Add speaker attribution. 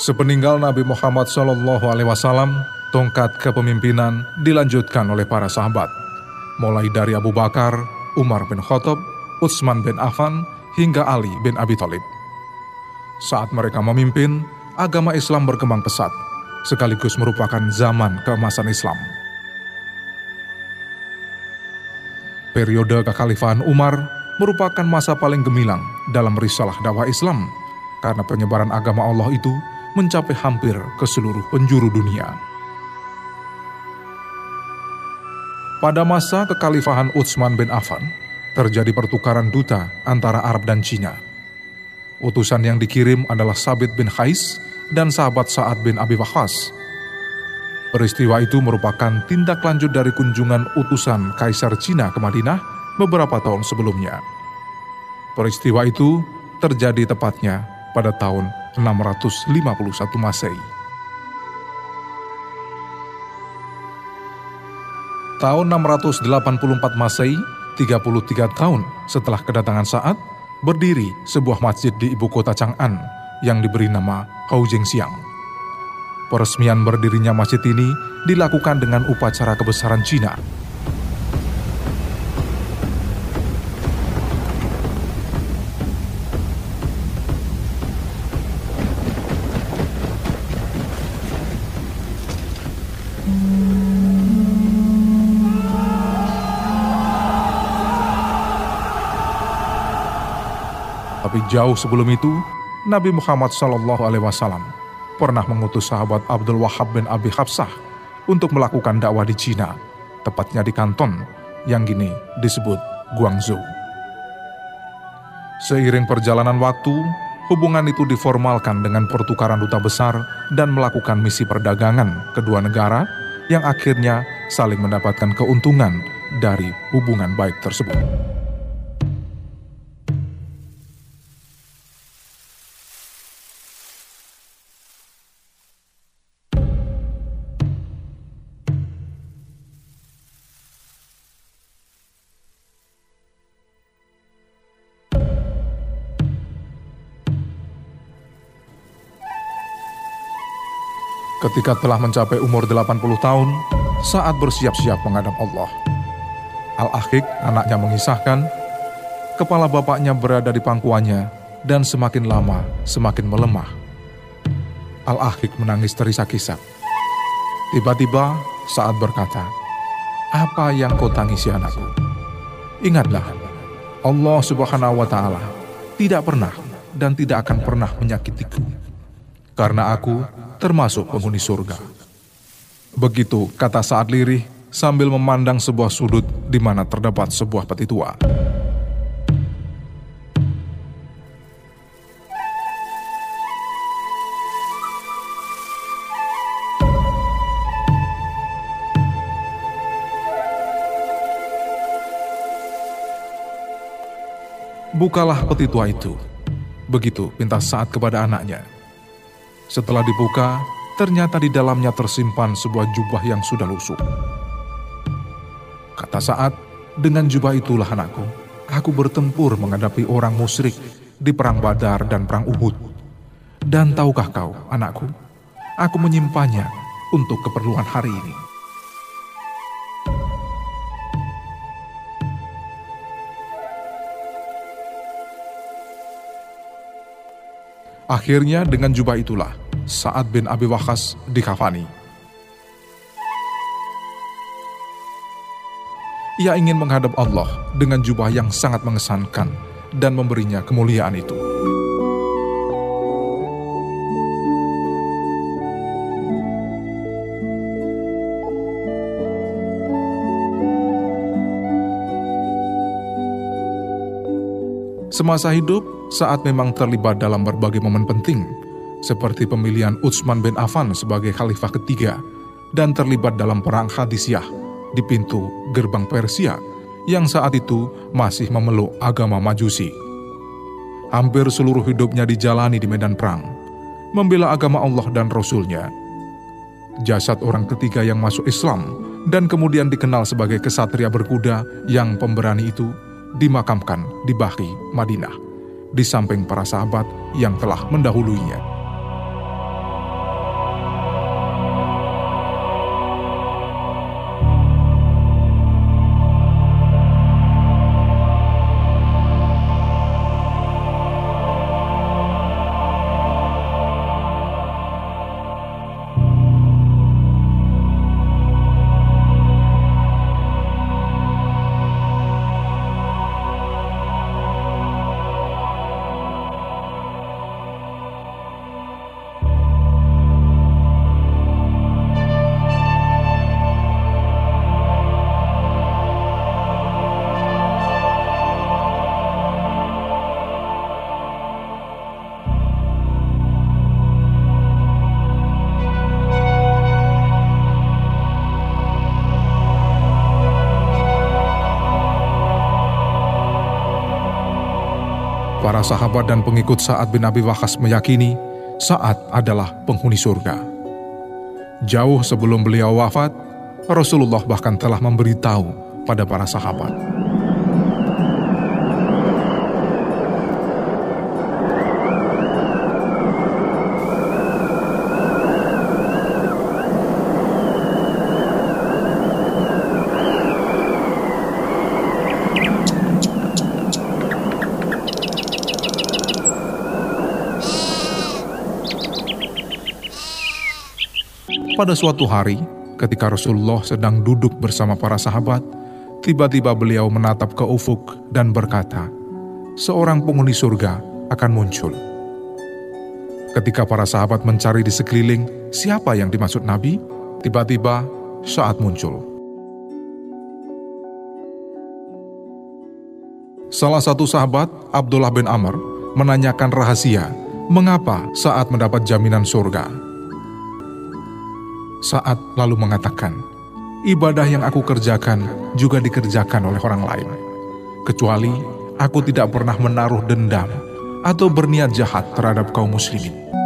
Speaker 1: Sepeninggal Nabi Muhammad Wasallam, tongkat kepemimpinan dilanjutkan oleh para sahabat, mulai dari Abu Bakar, Umar bin Khattab, Utsman bin Affan, hingga Ali bin Abi Thalib. Saat mereka memimpin, agama Islam berkembang pesat, sekaligus merupakan zaman keemasan Islam. Periode kekhalifahan Umar merupakan masa paling gemilang dalam risalah dakwah Islam, karena penyebaran agama Allah itu mencapai hampir ke seluruh penjuru dunia. Pada masa kekhalifahan Utsman bin Affan, terjadi pertukaran duta antara Arab dan Cina. Utusan yang dikirim adalah Sabit bin Khais dan sahabat Sa'ad bin Abi Waqqas. Peristiwa itu merupakan tindak lanjut dari kunjungan utusan Kaisar Cina ke Madinah beberapa tahun sebelumnya. Peristiwa itu terjadi tepatnya pada tahun 651 Masehi. Tahun 684 Masehi, 33 tahun setelah kedatangan saat, berdiri sebuah masjid di ibu kota Chang'an yang diberi nama Hou Jingxiang. Peresmian berdirinya masjid ini dilakukan dengan upacara kebesaran Cina jauh sebelum itu, Nabi Muhammad Shallallahu Alaihi Wasallam pernah mengutus sahabat Abdul Wahab bin Abi Habsah untuk melakukan dakwah di Cina, tepatnya di Kanton, yang kini disebut Guangzhou. Seiring perjalanan waktu, hubungan itu diformalkan dengan pertukaran duta besar dan melakukan misi perdagangan kedua negara yang akhirnya saling mendapatkan keuntungan dari hubungan baik tersebut. Ketika telah mencapai umur 80 tahun, saat bersiap-siap menghadap Allah. Al-Akhik, anaknya mengisahkan, kepala bapaknya berada di pangkuannya dan semakin lama semakin melemah. Al-Akhik menangis terisak-isak. Tiba-tiba saat berkata, apa yang kau tangisi anakku? Ingatlah, Allah subhanahu wa ta'ala tidak pernah dan tidak akan pernah menyakitiku. Karena aku termasuk penghuni surga. Begitu kata saat lirih sambil memandang sebuah sudut di mana terdapat sebuah peti tua. Bukalah peti tua itu. Begitu pinta saat kepada anaknya. Setelah dibuka, ternyata di dalamnya tersimpan sebuah jubah yang sudah lusuh. Kata saat, dengan jubah itulah anakku, aku bertempur menghadapi orang musyrik di perang Badar dan perang Uhud. Dan tahukah kau, anakku, aku menyimpannya untuk keperluan hari ini. Akhirnya dengan jubah itulah Sa'ad bin Abi Waqqas dikafani. Ia ingin menghadap Allah dengan jubah yang sangat mengesankan dan memberinya kemuliaan itu. Semasa hidup, saat memang terlibat dalam berbagai momen penting, seperti pemilihan Utsman bin Affan sebagai khalifah ketiga dan terlibat dalam perang Hadisiyah di pintu gerbang Persia yang saat itu masih memeluk agama Majusi. Hampir seluruh hidupnya dijalani di medan perang, membela agama Allah dan Rasulnya. Jasad orang ketiga yang masuk Islam dan kemudian dikenal sebagai kesatria berkuda yang pemberani itu dimakamkan di Baki, Madinah di samping para sahabat yang telah mendahuluinya. Para sahabat dan pengikut Sa'ad bin Abi Waqqas meyakini Sa'ad adalah penghuni surga. Jauh sebelum beliau wafat, Rasulullah bahkan telah memberitahu pada para sahabat. Pada suatu hari, ketika Rasulullah sedang duduk bersama para sahabat, tiba-tiba beliau menatap ke ufuk dan berkata, "Seorang penghuni surga akan muncul." Ketika para sahabat mencari di sekeliling siapa yang dimaksud Nabi, tiba-tiba saat muncul. Salah satu sahabat, Abdullah bin Amr, menanyakan rahasia mengapa saat mendapat jaminan surga saat lalu mengatakan, "Ibadah yang aku kerjakan juga dikerjakan oleh orang lain, kecuali aku tidak pernah menaruh dendam atau berniat jahat terhadap kaum Muslimin."